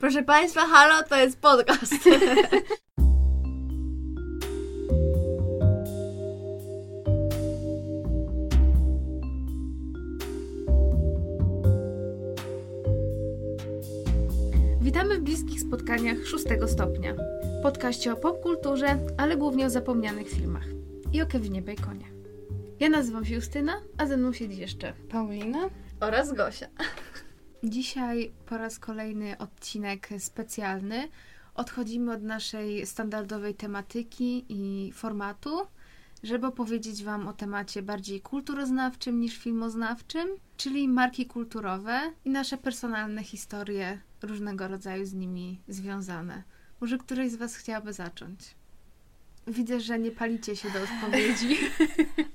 Proszę Państwa, halo, to jest podcast. Witamy w bliskich spotkaniach szóstego stopnia. Podkaście o popkulturze, ale głównie o zapomnianych filmach. I o Kevinie Baconie. Ja nazywam się Justyna, a ze mną siedzi jeszcze Paulina? Oraz Gosia. Dzisiaj po raz kolejny odcinek specjalny. Odchodzimy od naszej standardowej tematyki i formatu, żeby opowiedzieć Wam o temacie bardziej kulturoznawczym niż filmoznawczym, czyli marki kulturowe i nasze personalne historie różnego rodzaju z nimi związane. Może któryś z Was chciałaby zacząć? Widzę, że nie palicie się do odpowiedzi.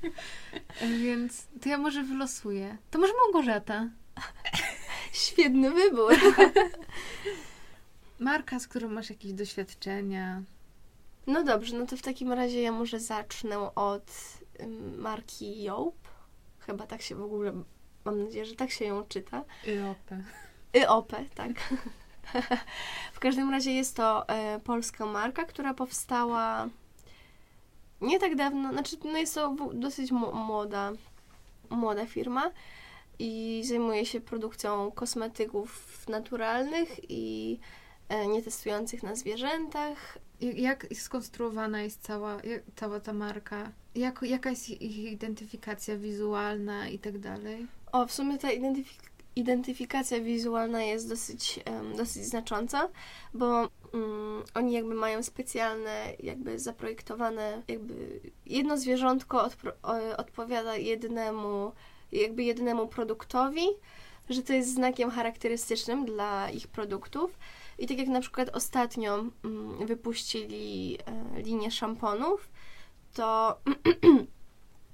Więc to ja może wylosuję. To może Małgorzata. Świetny wybór. Marka, z którą masz jakieś doświadczenia. No dobrze, no to w takim razie ja może zacznę od marki Joop. Chyba tak się w ogóle, mam nadzieję, że tak się ją czyta. IOP. IOP, tak. w każdym razie jest to e, polska marka, która powstała nie tak dawno, znaczy no jest to dosyć młoda, młoda firma i zajmuje się produkcją kosmetyków naturalnych i e, nietestujących na zwierzętach. Jak, skonstruowana jest cała, cała ta marka? Jak, jaka jest ich identyfikacja wizualna i tak dalej? O, w sumie ta identyfik- identyfikacja wizualna jest dosyć, em, dosyć znacząca, bo mm, oni jakby mają specjalne, jakby zaprojektowane, jakby jedno zwierzątko odpro- odpowiada jednemu, jakby jednemu produktowi, że to jest znakiem charakterystycznym dla ich produktów. I tak jak na przykład ostatnio mm, wypuścili e, linię szamponów, to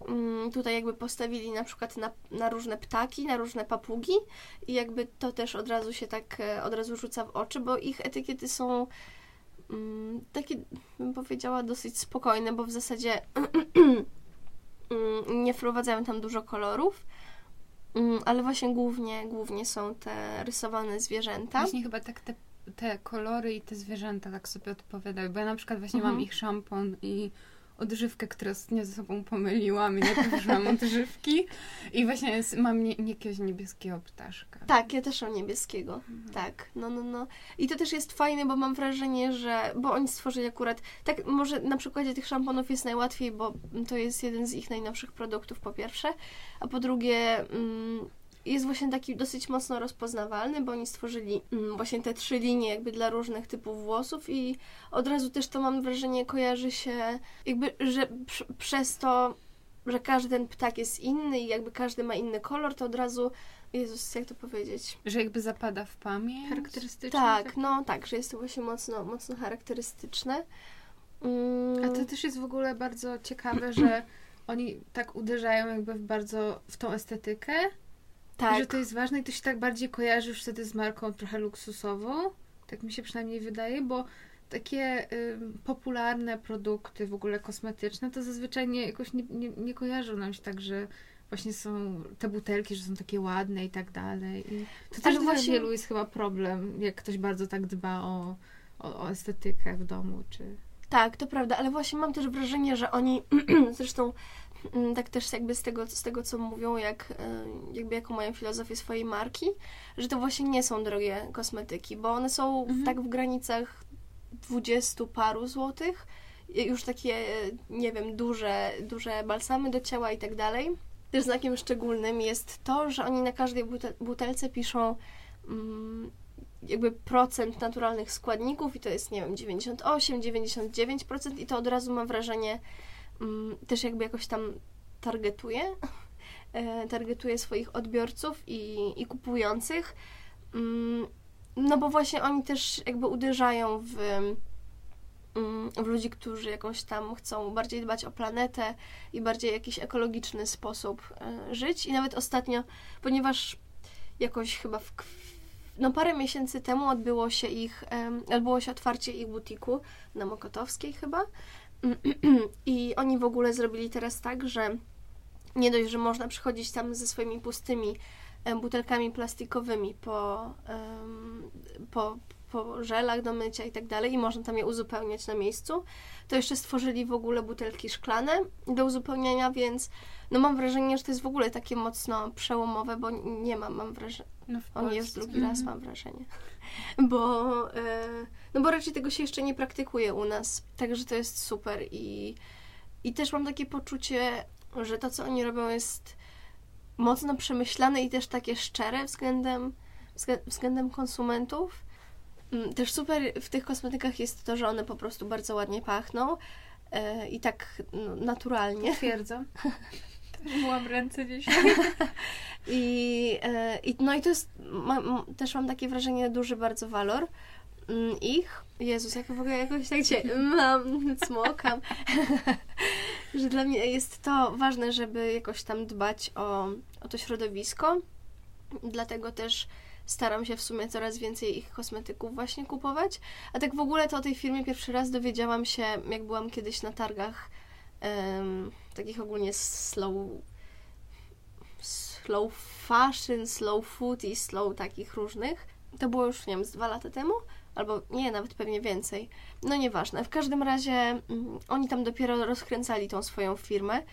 Mm, tutaj jakby postawili na przykład na, na różne ptaki, na różne papugi i jakby to też od razu się tak e, od razu rzuca w oczy, bo ich etykiety są mm, takie, bym powiedziała, dosyć spokojne, bo w zasadzie nie wprowadzają tam dużo kolorów, mm, ale właśnie głównie, głównie są te rysowane zwierzęta. Właśnie chyba tak te, te kolory i te zwierzęta tak sobie odpowiadały, bo ja na przykład właśnie Mhm. mam ich szampon i odżywkę, które ostatnio ze sobą pomyliłam i najpierw użyłam odżywki i właśnie jest, mam nie, jakiegoś niebieskiego ptaszka. Tak, ja też mam niebieskiego. Tak, no, no, no. I to też jest fajne, bo mam wrażenie, że. Bo oni stworzyli akurat. Tak, może na przykładzie tych szamponów jest najłatwiej, bo to jest jeden z ich najnowszych produktów, po pierwsze. A po drugie, mm, jest właśnie taki dosyć mocno rozpoznawalny, bo oni stworzyli mm, właśnie te trzy linie, jakby dla różnych typów włosów, i od razu też to mam wrażenie kojarzy się, jakby, że pr- przez to. Że każdy ten ptak jest inny i jakby każdy ma inny kolor, to od razu Jezus, jak to powiedzieć? Że jakby zapada w pamięć. Charakterystyczne? Tak, no tak, że jest to właśnie mocno, mocno charakterystyczne. Mm, A to też jest w ogóle bardzo ciekawe, że oni tak uderzają jakby w bardzo w tą estetykę, tak, że to jest ważne i to się tak bardziej kojarzy już wtedy z marką trochę luksusową. Tak mi się przynajmniej wydaje, bo takie ym, popularne produkty w ogóle kosmetyczne to zazwyczaj nie, jakoś nie, nie, nie kojarzą nam się tak, że właśnie są te butelki, że są takie ładne i tak dalej. I to też dla właśnie- wielu jest chyba problem, jak ktoś bardzo tak dba o, o, o estetykę w domu, czy... tak, to prawda, ale właśnie mam też wrażenie, że oni zresztą tak też jakby z tego, z tego co mówią, jak, e, jakby jaką mają filozofię swojej marki, że to właśnie nie są drogie kosmetyki, bo one są Mhm. tak w granicach dwudziestu paru złotych, już takie, e, nie wiem, duże, duże balsamy do ciała i tak dalej. Też znakiem szczególnym jest to, że oni na każdej butel- butelce piszą mm, jakby procent naturalnych składników i to jest, nie wiem, 98, 99% i to od razu mam wrażenie mm, też jakby jakoś tam targetuje, e, targetuje swoich odbiorców i, i kupujących. Mm, no bo właśnie oni też jakby uderzają w, mm, w ludzi, którzy jakąś tam chcą bardziej dbać o planetę i bardziej jakiś ekologiczny sposób e, żyć. I nawet ostatnio, ponieważ jakoś chyba w no parę miesięcy temu odbyło się ich, odbyło się otwarcie ich butiku na Mokotowskiej chyba. I oni w ogóle zrobili teraz tak, że nie dość, że można przychodzić tam ze swoimi pustymi butelkami plastikowymi po, po, po żelach do mycia i tak dalej i można tam je uzupełniać na miejscu, to jeszcze stworzyli w ogóle butelki szklane do uzupełniania, więc no mam wrażenie, że to jest w ogóle takie mocno przełomowe, bo nie mam, mam wrażenie, No on jest drugi raz, Mhm. mam wrażenie. Bo, e, no bo raczej tego się jeszcze nie praktykuje u nas. Także to jest super. I, I też mam takie poczucie, że to, co oni robią, jest mocno przemyślane i też takie szczere względem, wzglę- względem konsumentów. Mm, Też super w tych kosmetykach jest to, że one po prostu bardzo ładnie pachną e, i tak no, naturalnie. Twierdzę. Myłam ręce dzisiaj. I, e, i, no i to jest, też mam takie wrażenie, duży bardzo walor mm, ich. Jezus, jak w ogóle jakoś tak cię mam, smokam. że dla mnie jest to ważne, żeby jakoś tam dbać o, o to środowisko. Dlatego też staram się w sumie coraz więcej ich kosmetyków właśnie kupować. A tak w ogóle to o tej firmie pierwszy raz dowiedziałam się, jak byłam kiedyś na targach em, takich ogólnie slow slow fashion, slow food i slow takich różnych. To było już, nie wiem, z dwa lata temu, albo nie, nawet pewnie więcej. No nieważne. W każdym razie mm, oni tam dopiero rozkręcali tą swoją firmę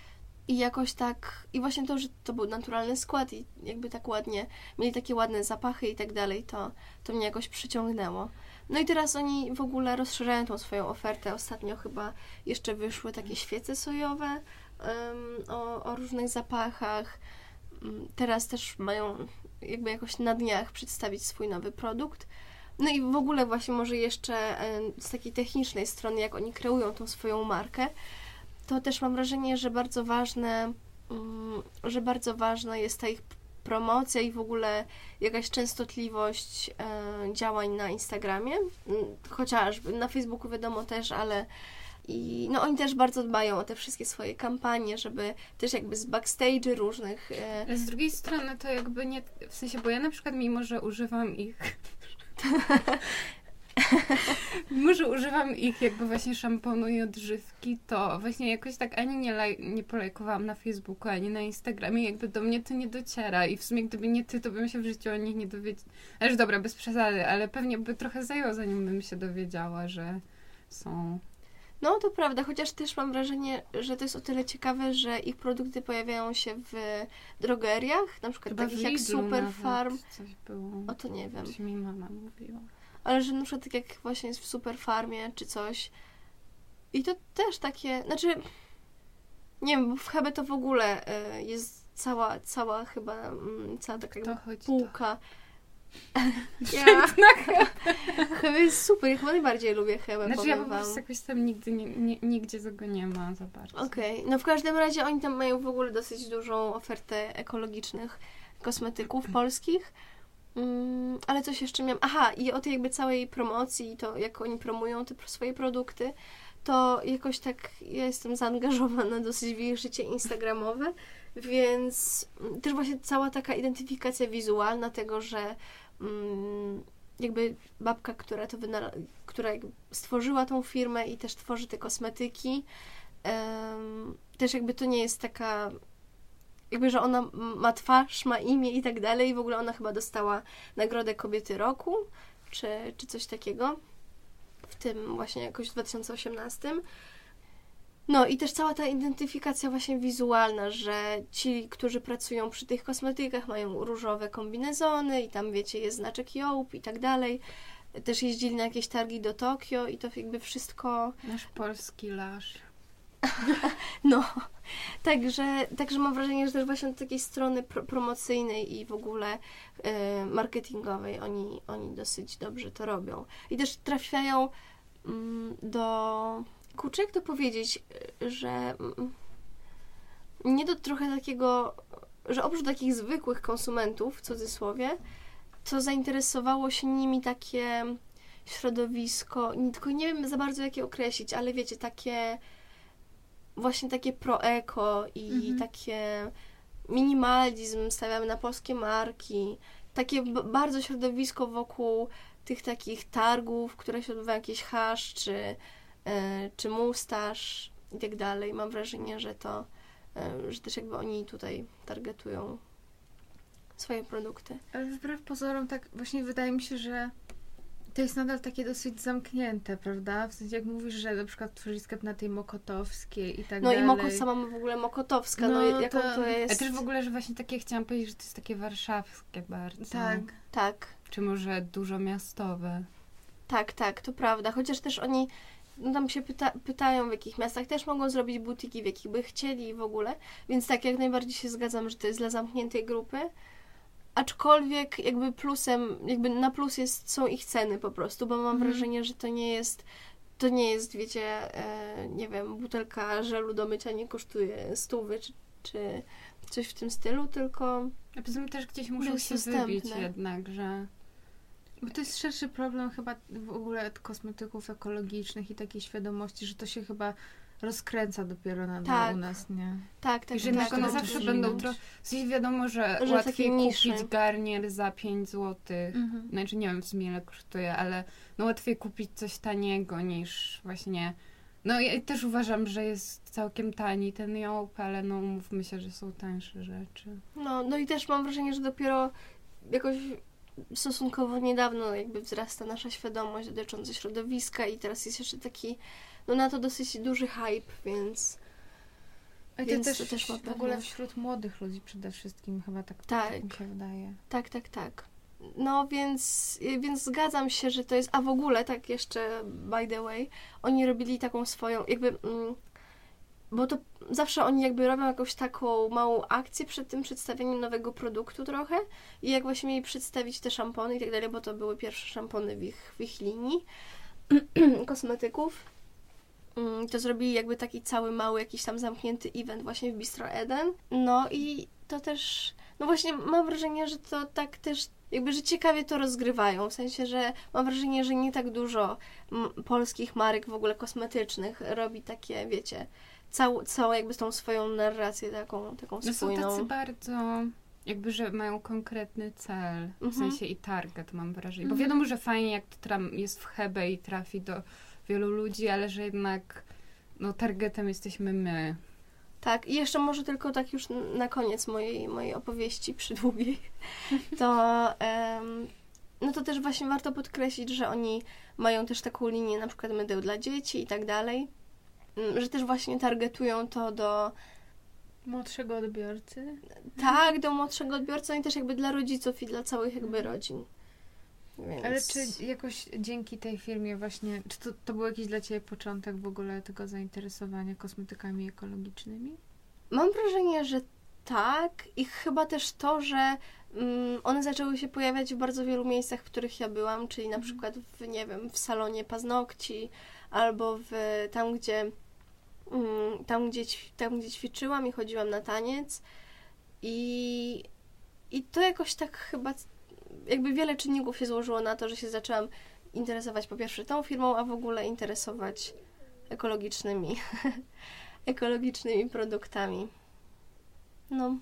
i jakoś tak, i właśnie to, że to był naturalny skład i jakby tak ładnie, mieli takie ładne zapachy i tak dalej, to, to mnie jakoś przyciągnęło. No i teraz oni w ogóle rozszerzają tą swoją ofertę. Ostatnio chyba jeszcze wyszły takie świece sojowe em, o, o różnych zapachach. Teraz też mają jakby jakoś na dniach przedstawić swój nowy produkt. No i w ogóle właśnie może jeszcze em, z takiej technicznej strony, jak oni kreują tą swoją markę, to też mam wrażenie, że bardzo ważne, mm, że bardzo ważna jest ta ich promocja i w ogóle jakaś częstotliwość e, działań na Instagramie, Mm, chociażby na Facebooku wiadomo też, ale i no oni też bardzo dbają o te wszystkie swoje kampanie, żeby też jakby z backstage'y różnych e, Ale z drugiej strony to jakby nie, w sensie, bo ja na przykład mimo, że używam ich mimo, że używam ich jakby właśnie szamponu i odżywki, to właśnie jakoś tak ani nie, laj, nie polajkowałam na Facebooku, ani na Instagramie, jakby do mnie to nie dociera i w sumie gdyby nie ty, to bym się w życiu o nich nie dowiedziała. Ależ dobra, bez przesady, ale pewnie by trochę zajęło, zanim bym się dowiedziała, że są... No to prawda, chociaż też mam wrażenie, że to jest o tyle ciekawe, że ich produkty pojawiają się w drogeriach, na przykład Chyba takich jak Super Farm. coś było. O to nie wiem. Coś mi mama mówiła. Ale że na przykład tak jak właśnie jest w Super Farmie czy coś. I to też takie, znaczy nie wiem, bo w Hebe to w ogóle y, jest cała, cała chyba, mm, cała taka To półka. Ja, Ja. Hebe jest super, ja chyba najbardziej lubię Hebe, Znaczy ja po prostu jakoś tam nigdy nie, nie, nigdzie tego nie ma za bardzo. Okej, no w każdym razie oni tam mają w ogóle dosyć dużą ofertę ekologicznych kosmetyków polskich. Mm, ale coś jeszcze miałam. Aha, i o tej jakby całej promocji, to jak oni promują te swoje produkty, to jakoś tak ja jestem zaangażowana dosyć w ich życie instagramowe, więc mm, też właśnie cała taka identyfikacja wizualna tego, że mm, jakby babka, która to która stworzyła tą firmę i też tworzy te kosmetyki, też jakby to nie jest taka jakby, że ona ma twarz, ma imię i tak dalej. W ogóle ona chyba dostała nagrodę Kobiety Roku, czy, czy coś takiego. W tym właśnie jakoś w 2018. No i też cała ta identyfikacja właśnie wizualna, że ci, którzy pracują przy tych kosmetykach mają różowe kombinezony i tam wiecie, jest znaczek Jołp i tak dalej. Też jeździli na jakieś targi do Tokio i to jakby wszystko Nasz polski lasz. No, także, także mam wrażenie, że też właśnie od takiej strony pro, promocyjnej i w ogóle e, marketingowej oni, oni dosyć dobrze to robią. I też trafiają mm, do. Kurczę, jak to powiedzieć, e, że mm, nie do trochę takiego, że oprócz takich zwykłych konsumentów, w cudzysłowie, to zainteresowało się nimi takie środowisko, tylko nie wiem za bardzo jak je określić, ale wiecie, takie właśnie takie pro-eko i Mhm. takie minimalizm, stawiamy na polskie marki, takie bardzo środowisko wokół tych takich targów, które się odbywają, jakiś hasz, czy, czy mustaż i tak dalej. Mam wrażenie, że to, e, że też jakby oni tutaj targetują swoje produkty. Ale wbrew pozorom, tak właśnie wydaje mi się, że To jest nadal takie dosyć zamknięte, prawda? W sensie jak mówisz, że na przykład tworzysz sklep na tej Mokotowskiej i tak No dalej. i Moko sama w ogóle Mokotowska, no, No, jaką to- to A jest... też w ogóle, że właśnie takie chciałam powiedzieć, że to jest takie warszawskie bardzo. Tak. Tak, Czy może dużo miastowe. tak, tak, to prawda. Chociaż też oni no tam się pyta, pytają, w jakich miastach też mogą zrobić butiki, w jakich by chcieli w ogóle. Więc tak, jak najbardziej się zgadzam, że to jest dla zamkniętej grupy. Aczkolwiek jakby plusem, jakby na plus jest, są ich ceny po prostu, bo mam Mhm. wrażenie, że to nie jest, to nie jest, wiecie, e, nie wiem, butelka żelu do mycia nie kosztuje stówy czy, czy coś w tym stylu, tylko poza też gdzieś muszą się dostępne. wybić jednak, że... Bo to jest szerszy problem chyba w ogóle kosmetyków ekologicznych i takiej świadomości, że to się chyba rozkręca dopiero na Tak. u nas, nie? tak, tak, I że jednak tak, one tak, zawsze tak. będą trochę... Wiadomo, że, Że łatwiej kupić garnier za 5 zł. Mhm. Znaczy nie wiem w sumie ile kosztuje, ale no łatwiej kupić coś taniego niż właśnie... No ja też uważam, że jest całkiem tani ten jąb, ale no umówmy się, że są tańsze rzeczy. No, no i też mam wrażenie, że dopiero jakoś stosunkowo niedawno jakby wzrasta nasza świadomość dotycząca środowiska i teraz jest jeszcze taki, no na to dosyć duży hype, więc Ale to Więc też, to też w ogóle pewność. wśród młodych ludzi przede wszystkim chyba tak, Tak. mi się wydaje. tak, tak, tak. No więc, więc zgadzam się, że to jest, a w ogóle tak jeszcze by the way, oni robili taką swoją, jakby, mm, bo to zawsze oni jakby robią jakąś taką małą akcję przed tym przedstawieniem nowego produktu trochę i jak właśnie mieli przedstawić te szampony i tak dalej, bo to były pierwsze szampony w ich, w ich linii kosmetyków, mm, to zrobili jakby taki cały mały jakiś tam zamknięty event właśnie w Bistro Eden. No i to też, no właśnie mam wrażenie, że to tak też jakby, że ciekawie to rozgrywają, w sensie, że mam wrażenie, że nie tak dużo polskich marek w ogóle kosmetycznych robi takie, wiecie, całą, całą jakby tą swoją narrację taką, taką No są spójną. tacy bardzo, jakby, że mają konkretny cel, w Mhm. sensie i target mam wrażenie. Bo Mhm. wiadomo, że fajnie jak to tram jest w Hebe i trafi do wielu ludzi, ale że jednak no targetem jesteśmy my. Tak, i jeszcze może tylko tak już na koniec mojej, mojej opowieści przydługiej, to em, no to też właśnie warto podkreślić, że oni mają też taką linię na przykład mydeł dla dzieci i tak dalej, że też właśnie targetują to do Młodszego odbiorcy. tak, do młodszego odbiorcy, no i też jakby dla rodziców i dla całych jakby rodzin. Więc... Ale czy jakoś dzięki tej firmie właśnie, czy to, to był jakiś dla Ciebie początek w ogóle tego zainteresowania kosmetykami ekologicznymi? Mam wrażenie, że tak i chyba też to, że mm, one zaczęły się pojawiać w bardzo wielu miejscach, w których ja byłam, czyli na Mhm. przykład w, nie wiem, w salonie paznokci albo w, tam, gdzie tam, gdzie, tam, gdzie ćwiczyłam i chodziłam na taniec i, i to jakoś tak chyba jakby wiele czynników się złożyło na to, że się zaczęłam interesować po pierwsze tą firmą, a w ogóle interesować ekologicznymi ekologicznymi produktami. No.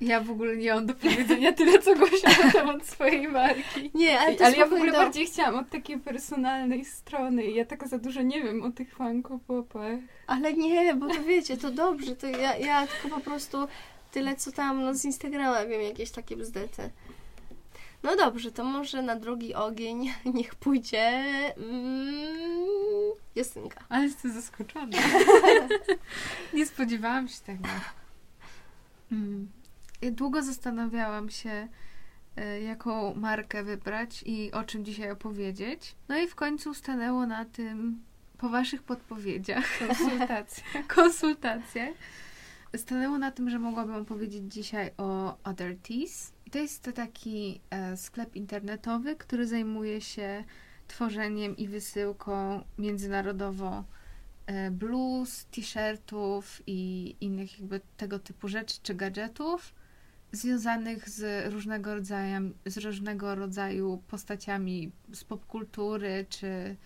Ja w ogóle nie mam do powiedzenia tyle, co Gosia na temat swojej marki. Nie, ale to Ale ja w ogóle do- bardziej chciałam od takiej personalnej strony. Ja tak za dużo nie wiem o tych fankopopach. Ale nie, bo to wiecie, to dobrze, to ja, ja tylko po prostu tyle, co tam no, z Instagrama wiem, jakieś takie bzdety. No dobrze, to może na drugi ogień niech pójdzie mm, Justynka. Ale jestem zaskoczona. nie spodziewałam się tego. Mm. Długo zastanawiałam się, e, jaką markę wybrać i o czym dzisiaj opowiedzieć. No i w końcu stanęło na tym, po waszych podpowiedziach, Konsultacje. konsultacjach, stanęło na tym, że mogłabym opowiedzieć dzisiaj o Other Teas. I to jest to taki e, sklep internetowy, który zajmuje się tworzeniem i wysyłką międzynarodową e, bluz, t-shirtów i innych jakby tego typu rzeczy czy gadżetów związanych z różnego rodzaju, z różnego rodzaju postaciami z popkultury czy,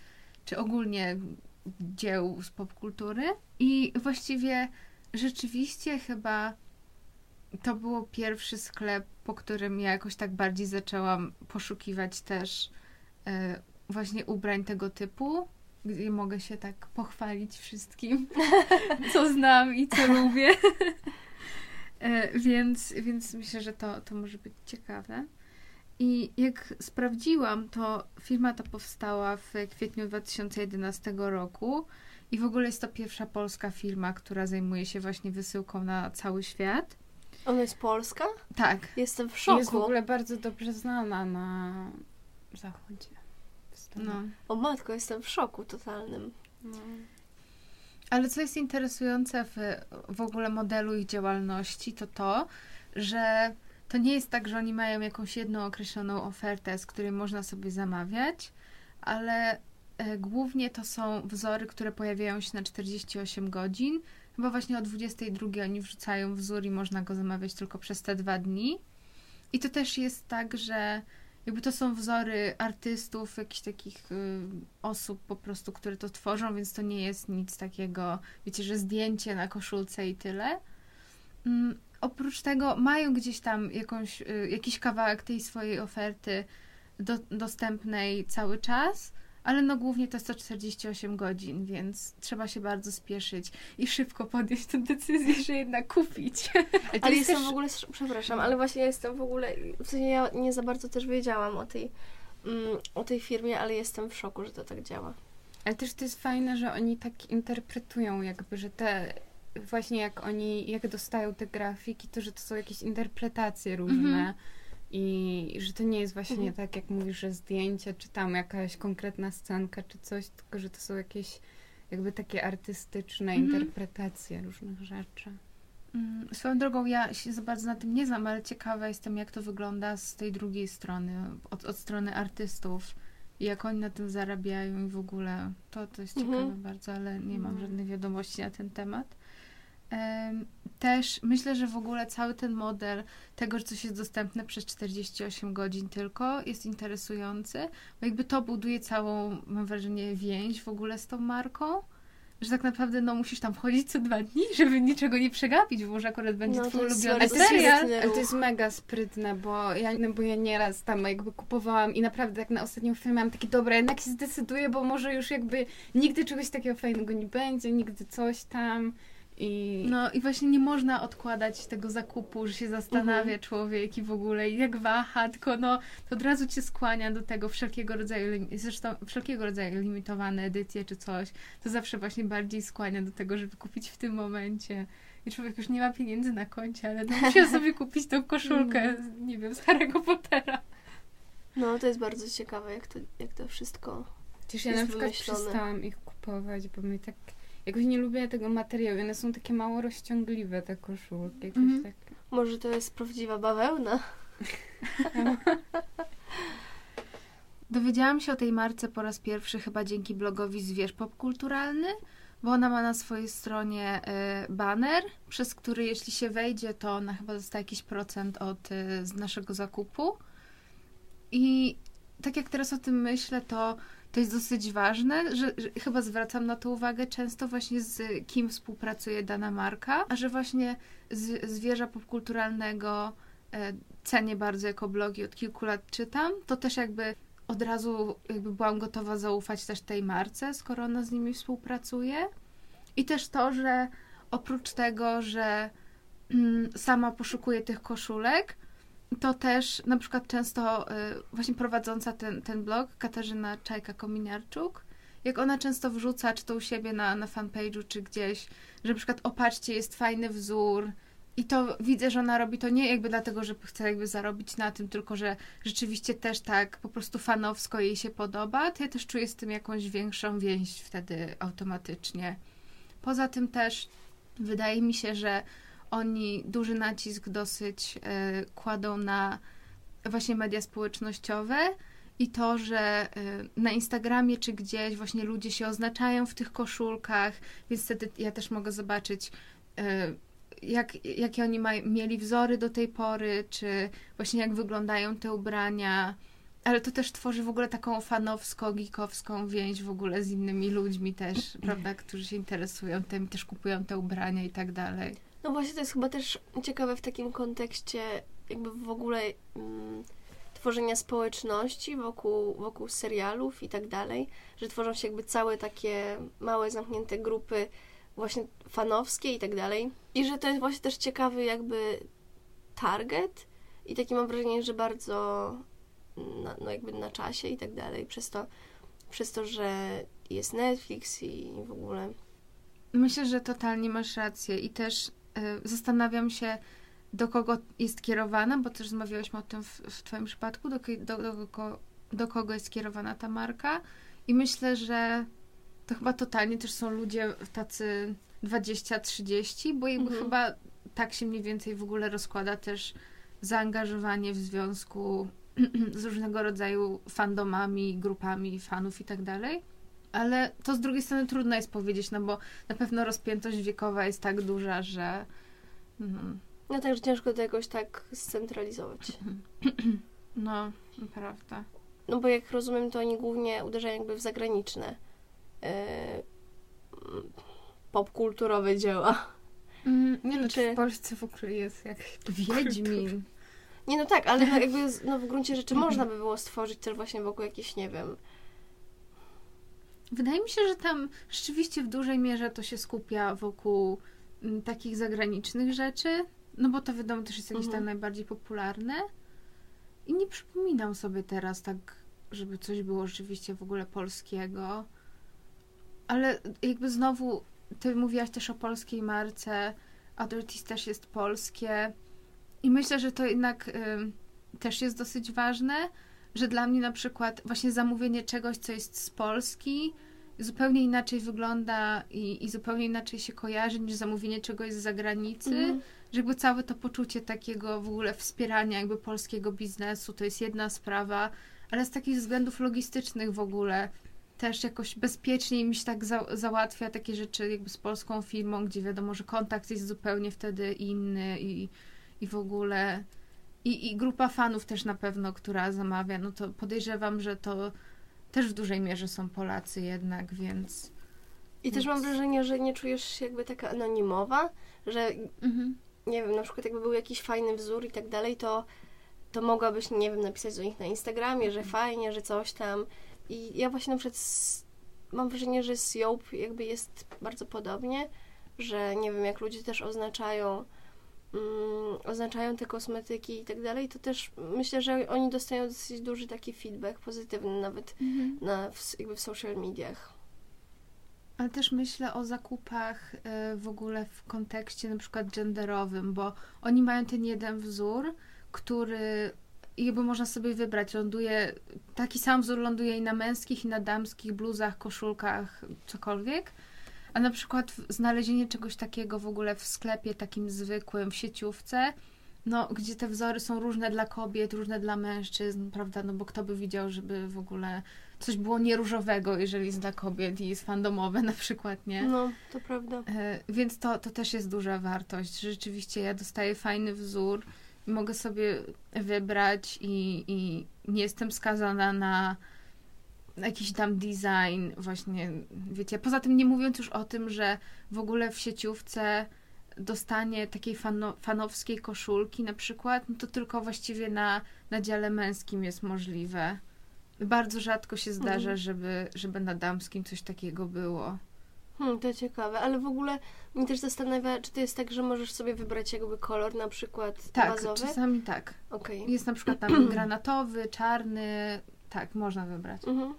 czy ogólnie dzieł z popkultury. I właściwie rzeczywiście chyba to był pierwszy sklep, po którym ja jakoś tak bardziej zaczęłam poszukiwać też e, właśnie ubrań tego typu, gdzie mogę się tak pochwalić wszystkim, co znam i co lubię. E, więc, więc myślę, że to, to może być ciekawe. I jak sprawdziłam, to firma ta powstała w kwietniu 2011 roku i w ogóle jest to pierwsza polska firma, która zajmuje się właśnie wysyłką na cały świat. Ona jest polska? Tak. Jestem w szoku. Jest w ogóle bardzo dobrze znana na zachodzie. No. O matko, jestem w szoku totalnym. No. Ale co jest interesujące w, w ogóle modelu ich działalności, to to, że to nie jest tak, że oni mają jakąś jedną określoną ofertę, z której można sobie zamawiać, ale e, głównie to są wzory, które pojawiają się na 48 godzin. Chyba właśnie o 22 oni wrzucają wzór i można go zamawiać tylko przez te dwa dni. I to też jest tak, że jakby to są wzory artystów, jakichś takich y, osób po prostu, które to tworzą, więc to nie jest nic takiego, wiecie, że zdjęcie na koszulce i tyle. Mm, oprócz tego mają gdzieś tam jakąś, y, jakiś kawałek tej swojej oferty do, dostępnej cały czas, ale no głównie to jest to 48 godzin, więc trzeba się bardzo spieszyć i szybko podjąć tę decyzję, że jednak kupić. Ale Ale jest jestem też... w ogóle, przepraszam, ale właśnie jestem w ogóle, w sensie ja nie za bardzo też wiedziałam o tej, mm, o tej firmie, ale jestem w szoku, że to tak działa. Ale też to jest fajne, że oni tak interpretują jakby, że te właśnie jak oni, jak dostają te grafiki, to że to są jakieś interpretacje różne Mhm. I że to nie jest właśnie Mhm. tak, jak mówisz, że zdjęcie, czy tam jakaś konkretna scenka, czy coś, tylko że to są jakieś jakby takie artystyczne Mhm. interpretacje różnych rzeczy. Mm, Swoją drogą, ja się za bardzo na tym nie znam, ale ciekawa jestem, jak to wygląda z tej drugiej strony, od, od strony artystów. I jak oni na tym zarabiają i w ogóle. To, to jest Mhm. ciekawe bardzo, ale nie mam Mhm. żadnych wiadomości na ten temat. Też myślę, że w ogóle cały ten model tego, że coś jest dostępne przez 48 godzin tylko, jest interesujący, bo jakby to buduje całą, mam wrażenie, więź w ogóle z tą marką. Że tak naprawdę no, musisz tam wchodzić co dwa dni, żeby niczego nie przegapić, bo może akurat będzie No, to twój ulubiony to, serial. to ruch. jest mega sprytne, bo ja, no bo ja nieraz tam jakby kupowałam i naprawdę jak na ostatnim filmie miałam takie, dobra, jednak się zdecyduję, bo może już jakby nigdy czegoś takiego fajnego nie będzie, nigdy coś tam i... No i właśnie nie można odkładać tego zakupu, że się zastanawia Mhm. człowiek i w ogóle i jak waha, tylko no to od razu cię skłania do tego wszelkiego rodzaju, zresztą wszelkiego rodzaju limitowane edycje czy coś, to zawsze właśnie bardziej skłania do tego, żeby kupić w tym momencie. I człowiek już nie ma pieniędzy na koncie, ale no musi sobie kupić tą koszulkę, z, nie wiem, z Harry'ego Pottera. No, to jest bardzo ciekawe, jak to, jak to wszystko... Chociaż ja na przykład wymyślone. przestałam ich kupować, bo mi tak... Jakoś nie lubię tego materiału, one są takie mało rozciągliwe, te koszulki, jakoś Mhm. tak... Może to jest prawdziwa bawełna? Dowiedziałam się o tej marce po raz pierwszy chyba dzięki blogowi Zwierz Popkulturalny, bo ona ma na swojej stronie y, baner, przez który jeśli się wejdzie, to ona chyba dostaje jakiś procent od y, z naszego zakupu. I tak jak teraz o tym myślę, to to jest dosyć ważne, że, że chyba zwracam na to uwagę często właśnie z kim współpracuje dana marka, a że właśnie z, zwierza popkulturalnego e, cenię bardzo jako blogi, od kilku lat czytam, to też jakby od razu jakby byłam gotowa zaufać też tej marce, skoro ona z nimi współpracuje. I też to, że oprócz tego, że mm, sama poszukuję tych koszulek, to też na przykład często y, właśnie prowadząca ten, ten blog, Katarzyna Czajka-Kominiarczuk, jak ona często wrzuca, czy to u siebie na, na fanpage'u, czy gdzieś, że na przykład opatrzcie, jest fajny wzór, i to widzę, że ona robi to nie jakby dlatego, że chce jakby zarobić na tym, tylko że rzeczywiście też tak po prostu fanowsko jej się podoba, to ja też czuję z tym jakąś większą więź wtedy automatycznie. Poza tym też wydaje mi się, że oni duży nacisk dosyć e, kładą na właśnie media społecznościowe i to, że e, na Instagramie czy gdzieś właśnie ludzie się oznaczają w tych koszulkach, więc wtedy ja też mogę zobaczyć e, jak, jakie oni maj, mieli wzory do tej pory, czy właśnie jak wyglądają te ubrania. Ale to też tworzy w ogóle taką fanowsko-geekowską więź w ogóle z innymi ludźmi też, prawda, którzy się interesują tym, też kupują te ubrania i tak dalej. No właśnie to jest chyba też ciekawe w takim kontekście jakby w ogóle mm, tworzenia społeczności wokół, wokół serialów i tak dalej, że tworzą się jakby całe takie małe, zamknięte grupy właśnie fanowskie i tak dalej. I że to jest właśnie też ciekawy jakby target i takie mam wrażenie, że bardzo na, no jakby na czasie i tak dalej. Przez to, przez to, że jest Netflix i w ogóle. Myślę, że totalnie masz rację i też zastanawiam się, do kogo jest kierowana, bo też rozmawiałyśmy o tym w, w Twoim przypadku, do, do, do, do kogo jest kierowana ta marka. I myślę, że to chyba totalnie też są ludzie tacy 20-30, bo jakby Mhm. chyba tak się mniej więcej w ogóle rozkłada też zaangażowanie w związku z różnego rodzaju fandomami, grupami fanów i tak dalej. Ale to z drugiej strony trudno jest powiedzieć, no bo na pewno rozpiętość wiekowa jest tak duża, że mhm, No także ciężko to jakoś tak scentralizować. no, prawda. No bo jak rozumiem, to oni głównie uderzają jakby w zagraniczne e, popkulturowe dzieła. Mm, Nie no, Czy- w Polsce w ogóle jest jakaś... Wiedźmin. Nie, no tak, ale no jakby no w gruncie rzeczy można by było stworzyć też właśnie wokół jakichś, nie wiem, Wydaje mi się, że tam rzeczywiście w dużej mierze to się skupia wokół mm, takich zagranicznych rzeczy, no bo to wiadomo też jest jakieś Mhm. tam najbardziej popularne. I nie przypominam sobie teraz tak, żeby coś było rzeczywiście w ogóle polskiego. Ale jakby znowu, ty mówiłaś też o polskiej marce, Adultis też jest polskie. I myślę, że to jednak ym, też jest dosyć ważne, że dla mnie na przykład właśnie zamówienie czegoś, co jest z Polski, zupełnie inaczej wygląda i, i zupełnie inaczej się kojarzy niż zamówienie czegoś z zagranicy. Mhm. Że jakby całe to poczucie takiego w ogóle wspierania jakby polskiego biznesu to jest jedna sprawa, ale z takich względów logistycznych w ogóle też jakoś bezpieczniej mi się tak za, załatwia takie rzeczy jakby z polską firmą, gdzie wiadomo, że kontakt jest zupełnie wtedy inny i, i w ogóle i, i grupa fanów też na pewno, która zamawia, no to podejrzewam, że to też w dużej mierze są Polacy jednak, więc I też mam wrażenie, że nie czujesz się jakby taka anonimowa, że mhm. nie wiem, na przykład jakby był jakiś fajny wzór i tak dalej, to, to mogłabyś, nie wiem, napisać do nich na Instagramie, że fajnie, że coś tam. I ja właśnie na przykład z, mam wrażenie, że z Joop jakby jest bardzo podobnie, że nie wiem, jak ludzie też oznaczają mm, oznaczają te kosmetyki i tak dalej, to też myślę, że oni dostają dosyć duży taki feedback pozytywny nawet Mhm. na, w, jakby w social mediach. Ale też myślę o zakupach y, w ogóle w kontekście na przykład genderowym, bo oni mają ten jeden wzór, który jakby można sobie wybrać. Ląduje, taki sam wzór ląduje i na męskich, i na damskich bluzach, koszulkach, cokolwiek. A na przykład znalezienie czegoś takiego w ogóle w sklepie takim zwykłym, w sieciówce, no, gdzie te wzory są różne dla kobiet, różne dla mężczyzn, prawda? No bo kto by widział, żeby w ogóle coś było nieróżowego, jeżeli jest dla kobiet i jest fandomowe na przykład, nie? No, to prawda. E, Więc to, to też jest duża wartość. Rzeczywiście ja dostaję fajny wzór i mogę sobie wybrać i, i nie jestem skazana na jakiś tam design właśnie, wiecie. Poza tym nie mówiąc już o tym, że w ogóle w sieciówce dostanie takiej fano, fanowskiej koszulki na przykład, no to tylko właściwie na, na dziale męskim jest możliwe. Bardzo rzadko się zdarza, Mhm. żeby, żeby na damskim coś takiego było. Hmm, to ciekawe, ale w ogóle mnie też zastanawia, czy to jest tak, że możesz sobie wybrać jakby kolor na przykład Tak, bazowy? czasami tak. Okej. Jest na przykład tam granatowy, czarny. Tak, można wybrać. Mhm.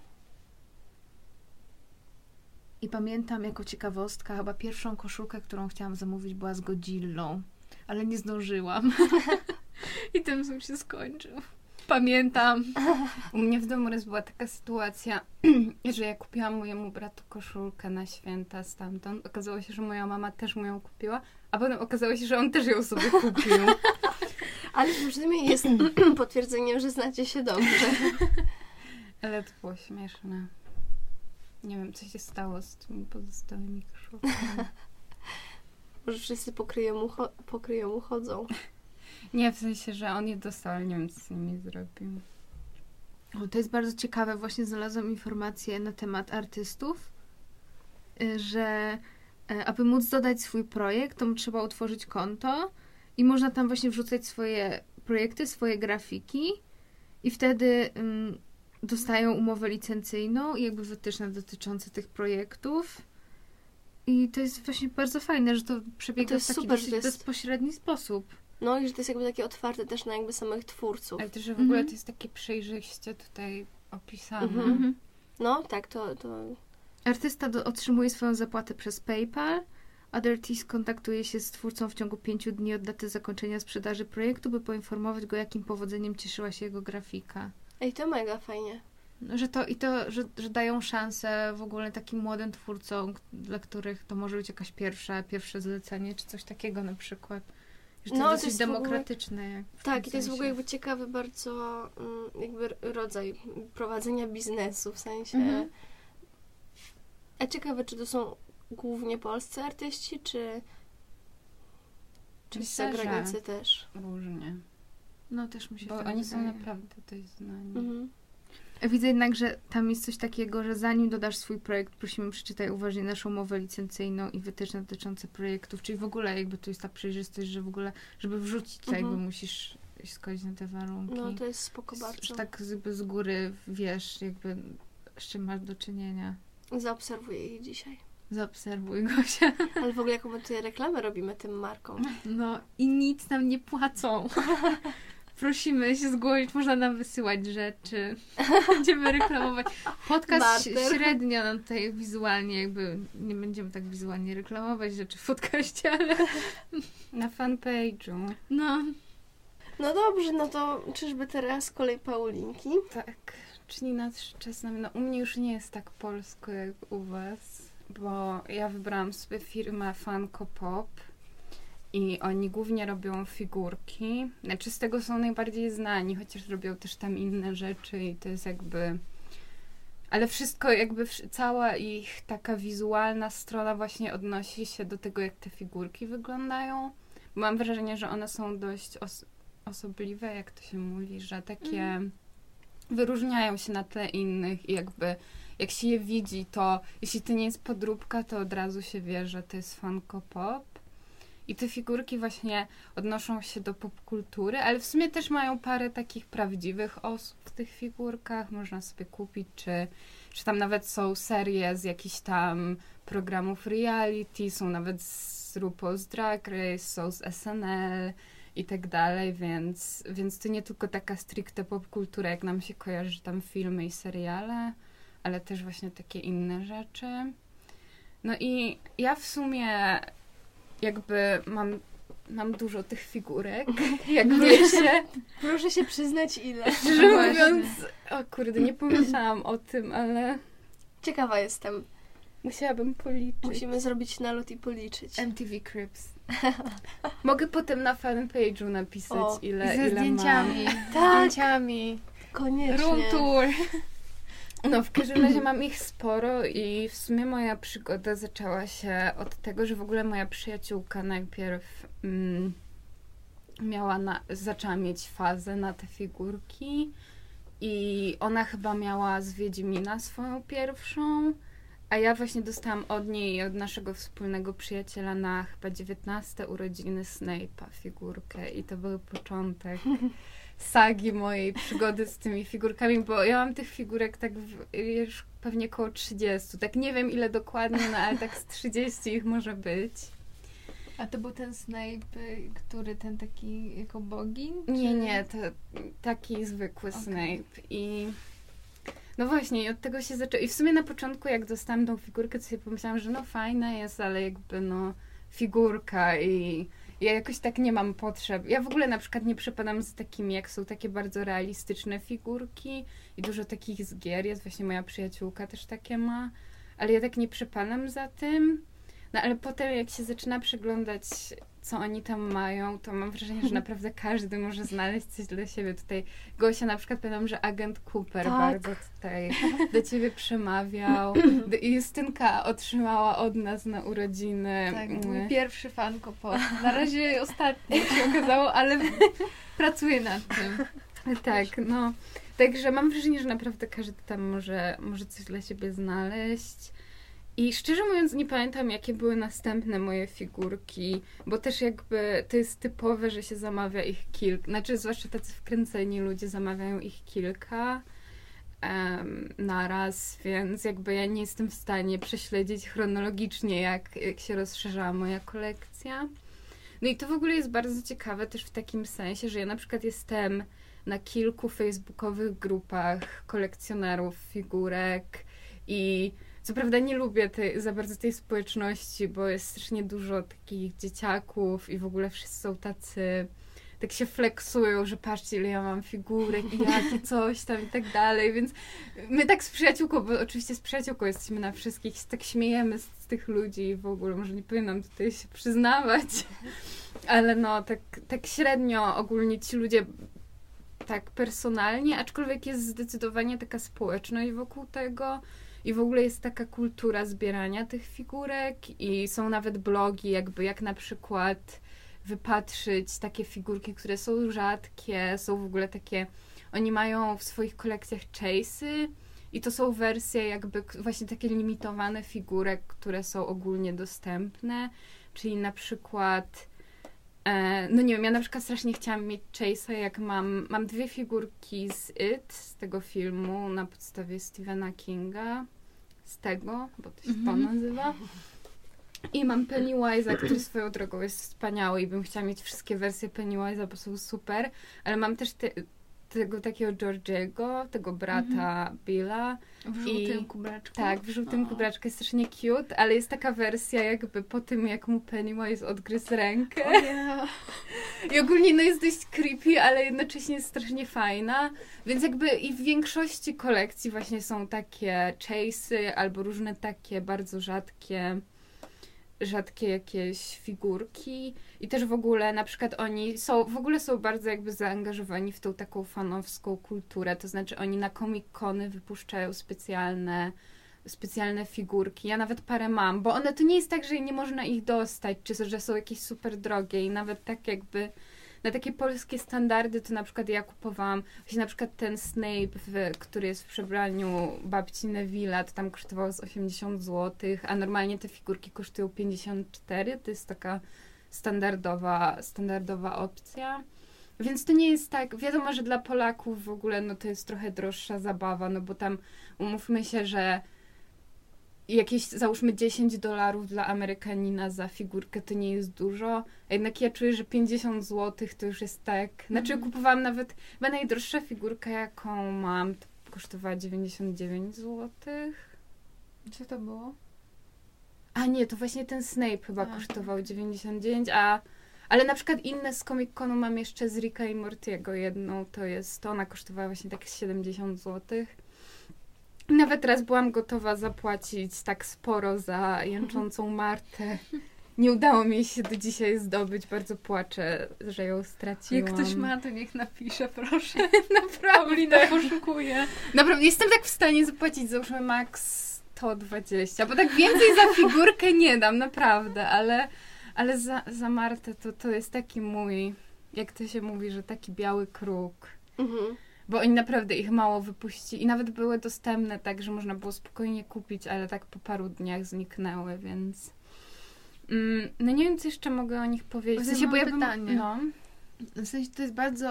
I pamiętam jako ciekawostka, chyba pierwszą koszulkę, którą chciałam zamówić była z Godzillą, ale nie zdążyłam. I ten wzór się skończył. Pamiętam. U mnie w domu raz była taka sytuacja, że ja kupiłam mojemu bratu koszulkę na święta stamtąd. Okazało się, że moja mama też mu ją kupiła, a potem okazało się, że on też ją sobie kupił. Ale to przynajmniej jest potwierdzeniem, że znacie się dobrze. Ale to było śmieszne. Nie wiem, co się stało z tymi pozostałymi koszulkami. Może wszyscy pokryją pokryją mu chodzą. Nie, w sensie, że on je dostał, ale nie wiem, co z nimi zrobił. O, to jest bardzo ciekawe. Właśnie znalazłam informację na temat artystów, y, że e, aby móc dodać swój projekt, to trzeba utworzyć konto i można tam właśnie wrzucać swoje projekty, swoje grafiki i wtedy ym, dostają umowę licencyjną i jakby wytyczne dotyczące tych projektów. I to jest właśnie bardzo fajne, że to przebiega To jest w taki super, dosyć to jest- bezpośredni sposób. No i że to jest jakby takie otwarte też na jakby samych twórców. Ale też, że w ogóle Mhm. to jest takie przejrzyście tutaj opisane. Mhm. Mhm. No, tak, to, to Artysta do, otrzymuje swoją zapłatę przez PayPal. Other Teas kontaktuje się z twórcą w ciągu pięciu dni od daty zakończenia sprzedaży projektu, by poinformować go, jakim powodzeniem cieszyła się jego grafika. Ej, to mega fajnie. No, Że to i to, że, że dają szansę w ogóle takim młodym twórcom, dla których to może być jakaś pierwsza, pierwsze zlecenie, czy coś takiego na przykład. Że to No, to jest dosyć jest w ogóle- demokratyczne. Jak w Tak, i to jest w ogóle jakby ciekawy bardzo mm, jakby rodzaj prowadzenia biznesu, w sensie... Mhm. A ciekawe, czy to są głównie polscy artyści, czy, czy Myślę, zagranicy też? Różnie. No też mi się Bo oni są naprawdę dość znani. Mhm. Widzę jednak, że tam jest coś takiego, że zanim dodasz swój projekt, prosimy przeczytaj uważnie naszą umowę licencyjną i wytyczne dotyczące projektów, czyli w ogóle jakby tu jest ta przejrzystość, że w ogóle, żeby wrzucić to, Mhm. jakby musisz się zgodzić na te warunki. No, to jest spoko bardzo. Że tak jakby z góry wiesz, jakby z czym masz do czynienia. Zaobserwuję ich dzisiaj. Zaobserwuj Gosia. Ale w ogóle jaką my tutaj reklamę robimy tym markom. No i nic nam nie płacą. Prosimy się zgłosić, można nam wysyłać rzeczy. Będziemy reklamować. Podcast Barter. średnio nam tutaj wizualnie jakby, nie będziemy tak wizualnie reklamować rzeczy w podcaście, ale Na fanpage'u. no. No dobrze, no to czyżby teraz kolej Paulinki? Tak, czyli nadszedł czas na... No u mnie już nie jest tak polsko jak u was, bo ja wybrałam sobie firmę Funko Pop i oni głównie robią figurki. Znaczy z tego są najbardziej znani, chociaż robią też tam inne rzeczy i to jest jakby... Ale wszystko jakby, cała ich taka wizualna strona właśnie odnosi się do tego, jak te figurki wyglądają. Mam wrażenie, że one są dość os- osobliwe, jak to się mówi, że takie wyróżniają się na tle innych i jakby jak się je widzi, to jeśli to nie jest podróbka, to od razu się wie, że to jest Funko Pop. I te figurki właśnie odnoszą się do popkultury, ale w sumie też mają parę takich prawdziwych osób w tych figurkach. Można sobie kupić, czy, czy tam nawet są serie z jakichś tam programów reality, są nawet z RuPaul's Drag Race, są z SNL i tak dalej, więc, więc to nie tylko taka stricte popkultura, jak nam się kojarzy tam filmy i seriale, ale też właśnie takie inne rzeczy. No i ja w sumie jakby mam, mam dużo tych figurek, jak wiecie. Proszę się przyznać ile. Szczerze mówiąc, o kurde, nie pomyślałam o tym, ale Ciekawa jestem. musiałabym policzyć. Musimy zrobić nalot i policzyć. MTV Cribs. Mogę potem na fanpage'u napisać, O, ile, Ze ile zdjęciami. Tak. Zdjęciami. Koniecznie. Room tour. No, w każdym razie mam ich sporo i w sumie moja przygoda zaczęła się od tego, że w ogóle moja przyjaciółka najpierw mm, miała na, zaczęła mieć fazę na te figurki i ona chyba miała z Wiedźmina swoją pierwszą, a ja właśnie dostałam od niej i od naszego wspólnego przyjaciela na chyba 19 urodziny Snape'a figurkę i to był początek sagi mojej przygody z tymi figurkami, bo ja mam tych figurek tak w, już pewnie koło 30. Tak nie wiem ile dokładnie, no ale tak z 30 ich może być. A to był ten Snape, y, który ten taki jako bogin? Nie, czy- nie, to taki zwykły Okej. Snape i no właśnie, i od tego się zaczęło. I w sumie na początku, jak dostałam tą figurkę, to sobie pomyślałam, że no fajna jest, ale jakby no figurka i ja jakoś tak nie mam potrzeb. Ja w ogóle na przykład nie przepadam z takimi, jak są takie bardzo realistyczne figurki i dużo takich z gier jest. Właśnie moja przyjaciółka też takie ma, ale ja tak nie przepadam za tym. No ale potem jak się zaczyna przeglądać, co oni tam mają, to mam wrażenie, że naprawdę każdy może znaleźć coś dla siebie. Tutaj Gosia na przykład pamiętam, że agent Cooper Tak. bardzo tutaj do ciebie przemawiał. I Justynka otrzymała od nas na urodziny. Tak, mm, mój pierwszy fan kopot. Na razie ostatni się okazało, ale pracuję nad tym. Tak, no. Także mam wrażenie, że naprawdę każdy tam może, może coś dla siebie znaleźć. I szczerze mówiąc, nie pamiętam, jakie były następne moje figurki, bo też jakby to jest typowe, że się zamawia ich kilka. Znaczy, zwłaszcza tacy wkręceni ludzie zamawiają ich kilka em, naraz, więc jakby ja nie jestem w stanie prześledzić chronologicznie, jak, jak się rozszerzała moja kolekcja. No i to w ogóle jest bardzo ciekawe też w takim sensie, że ja na przykład jestem na kilku facebookowych grupach kolekcjonerów figurek i co prawda nie lubię tej, za bardzo tej społeczności, bo jest strasznie dużo takich dzieciaków i w ogóle wszyscy są tacy tak się flexują, że patrzcie ile ja mam figurek i jakie coś tam i tak dalej, więc my tak z przyjaciółką, bo oczywiście z przyjaciółką jesteśmy na wszystkich, tak śmiejemy z, z tych ludzi i w ogóle może nie powinnam tutaj się przyznawać, ale no tak, tak średnio ogólnie ci ludzie tak personalnie, aczkolwiek jest zdecydowanie taka społeczność wokół tego i w ogóle jest taka kultura zbierania tych figurek i są nawet blogi jakby jak na przykład wypatrzyć takie figurki, które są rzadkie, są w ogóle takie, oni mają w swoich kolekcjach chase'y i to są wersje jakby właśnie takie limitowane figurek, które są ogólnie dostępne, czyli na przykład e, no nie wiem, ja na przykład strasznie chciałam mieć Chase'a, jak mam, mam dwie figurki z It, z tego filmu na podstawie Stephena Kinga, z tego, bo to się mm -hmm. to mhm. nazywa. I mam Pennywise'a, który swoją drogą jest wspaniały i bym chciała mieć wszystkie wersje Pennywise'a, bo są super, ale mam też te, tego takiego Georgiego, tego brata mm. Billa. W żółtym kubraczku? Tak, w żółtym o. kubraczku jest strasznie cute, ale jest taka wersja jakby po tym, jak mu Pennywise odgryzł rękę. Oh yeah. I ogólnie no jest dość creepy, ale jednocześnie jest strasznie fajna, więc jakby i w większości kolekcji właśnie są takie chase'y albo różne takie bardzo rzadkie rzadkie jakieś figurki i też w ogóle na przykład oni są, w ogóle są bardzo jakby zaangażowani w tą taką fanowską kulturę, to znaczy oni na Comic-Cony wypuszczają specjalne specjalne figurki. Ja nawet parę mam, bo one to nie jest tak, że nie można ich dostać, czy że są jakieś super drogie i nawet tak jakby na takie polskie standardy to na przykład ja kupowałam właśnie na przykład ten Snape, w, który jest w przebraniu babci Neville'a, to tam kosztowało z 80 zł, a normalnie te figurki kosztują 54, to jest taka standardowa, standardowa opcja. Więc to nie jest tak, wiadomo, że dla Polaków w ogóle no to jest trochę droższa zabawa, no bo tam umówmy się, że jakieś załóżmy 10 dolarów dla Amerykanina za figurkę to nie jest dużo. Jednak ja czuję, że 50 zł to już jest tak. Znaczy mm. kupowałam nawet, chyba najdroższa figurka jaką mam, to kosztowała 99 zł. Co to było? A nie, to właśnie ten Snape chyba a. kosztował 99, a ale na przykład inne z Comic Conu mam jeszcze z Ricka i Mortiego jedną, to jest, to ona kosztowała właśnie tak 70 złotych. Nawet teraz byłam gotowa zapłacić tak sporo za jęczącą Martę. Nie udało mi się do dzisiaj zdobyć. Bardzo płaczę, że ją straciłam. Jak ktoś ma, to niech napisze, proszę. Naprawdę. Lina poszukuje. Naprawdę, jestem tak w stanie zapłacić, załóżmy max 120, bo tak więcej za figurkę nie dam, naprawdę, ale, ale za, za Martę to, to jest taki mój, jak to się mówi, że taki biały kruk. Mhm bo oni naprawdę ich mało wypuścili i nawet były dostępne tak, że można było spokojnie kupić, ale tak po paru dniach zniknęły, więc mm, no nie wiem, co jeszcze mogę o nich powiedzieć. W sensie, bo ja pytanie. Bym, no. W sensie to jest bardzo,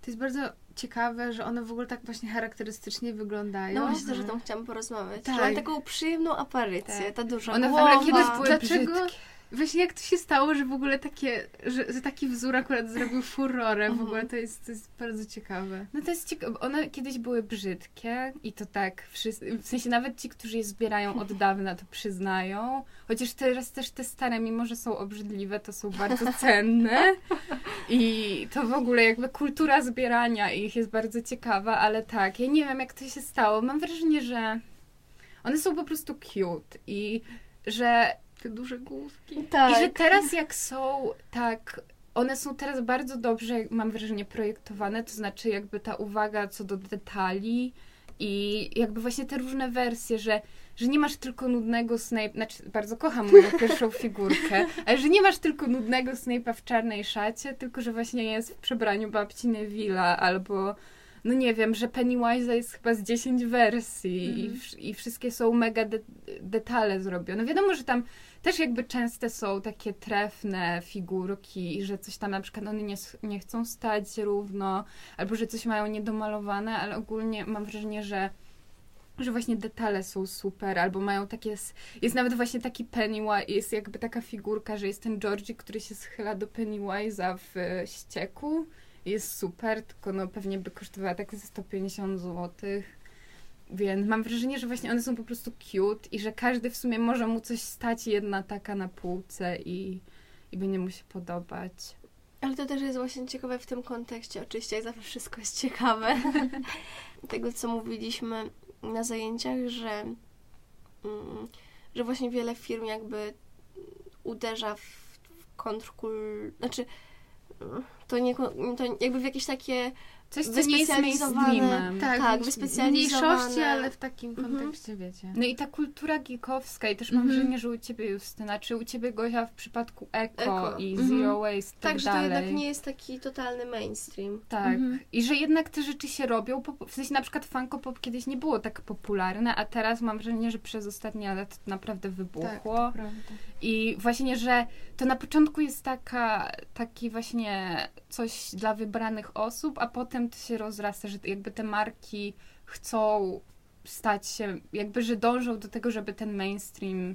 to jest bardzo ciekawe, że one w ogóle tak właśnie charakterystycznie wyglądają. No właśnie, że tam chciałam porozmawiać. Tak. Że taką przyjemną aparycję, tak. ta duża One głowa. One kiedyś były Dlaczego? brzydkie. Właśnie jak to się stało, że w ogóle takie, że, że taki wzór akurat zrobił furorę, w ogóle mhm. to jest, to jest bardzo ciekawe. No to jest ciekawe, one kiedyś były brzydkie i to tak, wszyscy, w sensie nawet ci, którzy je zbierają od dawna, to przyznają, chociaż teraz też te stare, mimo że są obrzydliwe, to są bardzo cenne i to w ogóle jakby kultura zbierania ich jest bardzo ciekawa, ale tak, ja nie wiem jak to się stało, mam wrażenie, że one są po prostu cute i że te duże główki. Tak. I że teraz jak są tak one są teraz bardzo dobrze, mam wrażenie, projektowane, to znaczy jakby ta uwaga co do detali i jakby właśnie te różne wersje, że, że nie masz tylko nudnego Snape, znaczy bardzo kocham moją pierwszą figurkę, ale że nie masz tylko nudnego Snape'a w czarnej szacie, tylko że właśnie jest w przebraniu babci Neville'a albo no nie wiem, że Pennywise jest chyba z 10 wersji mm. i, mhm. i, wszystkie są mega de detale zrobione. Wiadomo, że tam też jakby częste są takie trefne figurki, że coś tam na przykład one nie, nie chcą stać równo, albo że coś mają niedomalowane, ale ogólnie mam wrażenie, że że właśnie detale są super, albo mają takie, jest nawet właśnie taki Pennywise, jest jakby taka figurka, że jest ten Georgie, który się schyla do Pennywise'a w ścieku, jest super, tylko no pewnie by kosztowała tak ze 150 zł. Więc mam wrażenie, że właśnie one są po prostu cute i że każdy w sumie może mu coś stać jedna taka na półce i, i będzie mu się podobać. Ale to też jest właśnie ciekawe w tym kontekście. Oczywiście jak zawsze wszystko jest ciekawe. Tego, co mówiliśmy na zajęciach, że, mm, że właśnie wiele firm jakby uderza w, w kontrkul... Znaczy, to nie, to jakby w jakieś takie Coś, co nie jest mainstreamem. Tak, Tak, w wyspecjalizowane. mniejszości, ale w takim Mhm. kontekście, wiecie. No i ta kultura geekowska i też mam Mhm. wrażenie, że u Ciebie Justyna, czy u Ciebie Gosia w przypadku eko, Eko. i Mhm. zero waste i tak, Tak, że to dalej. jednak nie jest taki totalny mainstream. Tak. Mhm. I że jednak te rzeczy się robią. W sensie na przykład Funko Pop kiedyś nie było tak popularne, a teraz mam wrażenie, że przez ostatnie lata to naprawdę wybuchło. Tak, prawda. I właśnie, że to na początku jest taka, taki właśnie coś dla wybranych osób, a potem to się rozrasta, że jakby te marki chcą stać się, jakby, że dążą do tego, żeby ten mainstream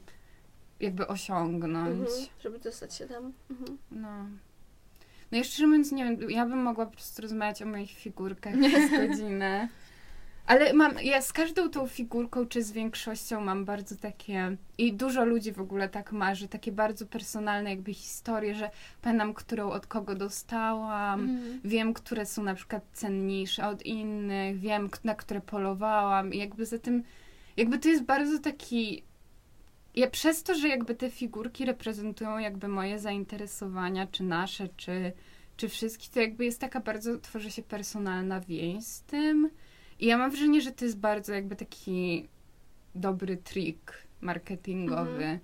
jakby osiągnąć. Mhm, żeby dostać się tam. Mhm. No. No jeszcze mówiąc, nie wiem, ja bym mogła po prostu rozmawiać o moich figurkach przez godzinę. Ale mam, ja z każdą tą figurką, czy z większością mam bardzo takie, i dużo ludzi w ogóle tak ma, że takie bardzo personalne jakby historie, że pamiętam, którą od kogo dostałam, Mhm. wiem, które są na przykład cenniejsze od innych, wiem, na które polowałam i jakby za tym, jakby to jest bardzo taki, ja przez to, że jakby te figurki reprezentują jakby moje zainteresowania, czy nasze, czy, czy wszystkich, to jakby jest taka bardzo, tworzy się personalna więź z tym i ja mam wrażenie, że to jest bardzo jakby taki dobry trik marketingowy,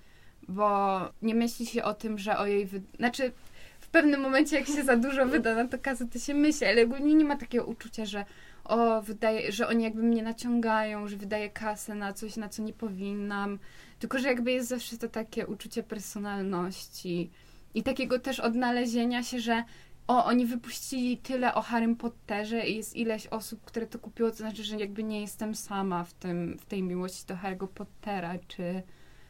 bo nie myśli się o tym, że o jej, wy... znaczy w pewnym momencie, jak się za dużo wyda na to kasę, to się myśli, ale ogólnie nie ma takiego uczucia, że o, wydaje, że oni jakby mnie naciągają, że wydaję kasę na coś, na co nie powinnam. Tylko, że jakby jest zawsze to takie uczucie personalności i takiego też odnalezienia się, że o, oni wypuścili tyle o Harrym Potterze i jest ileś osób, które to kupiło, to znaczy, że jakby nie jestem sama w, tym, w tej miłości do Harry'ego Pottera, czy,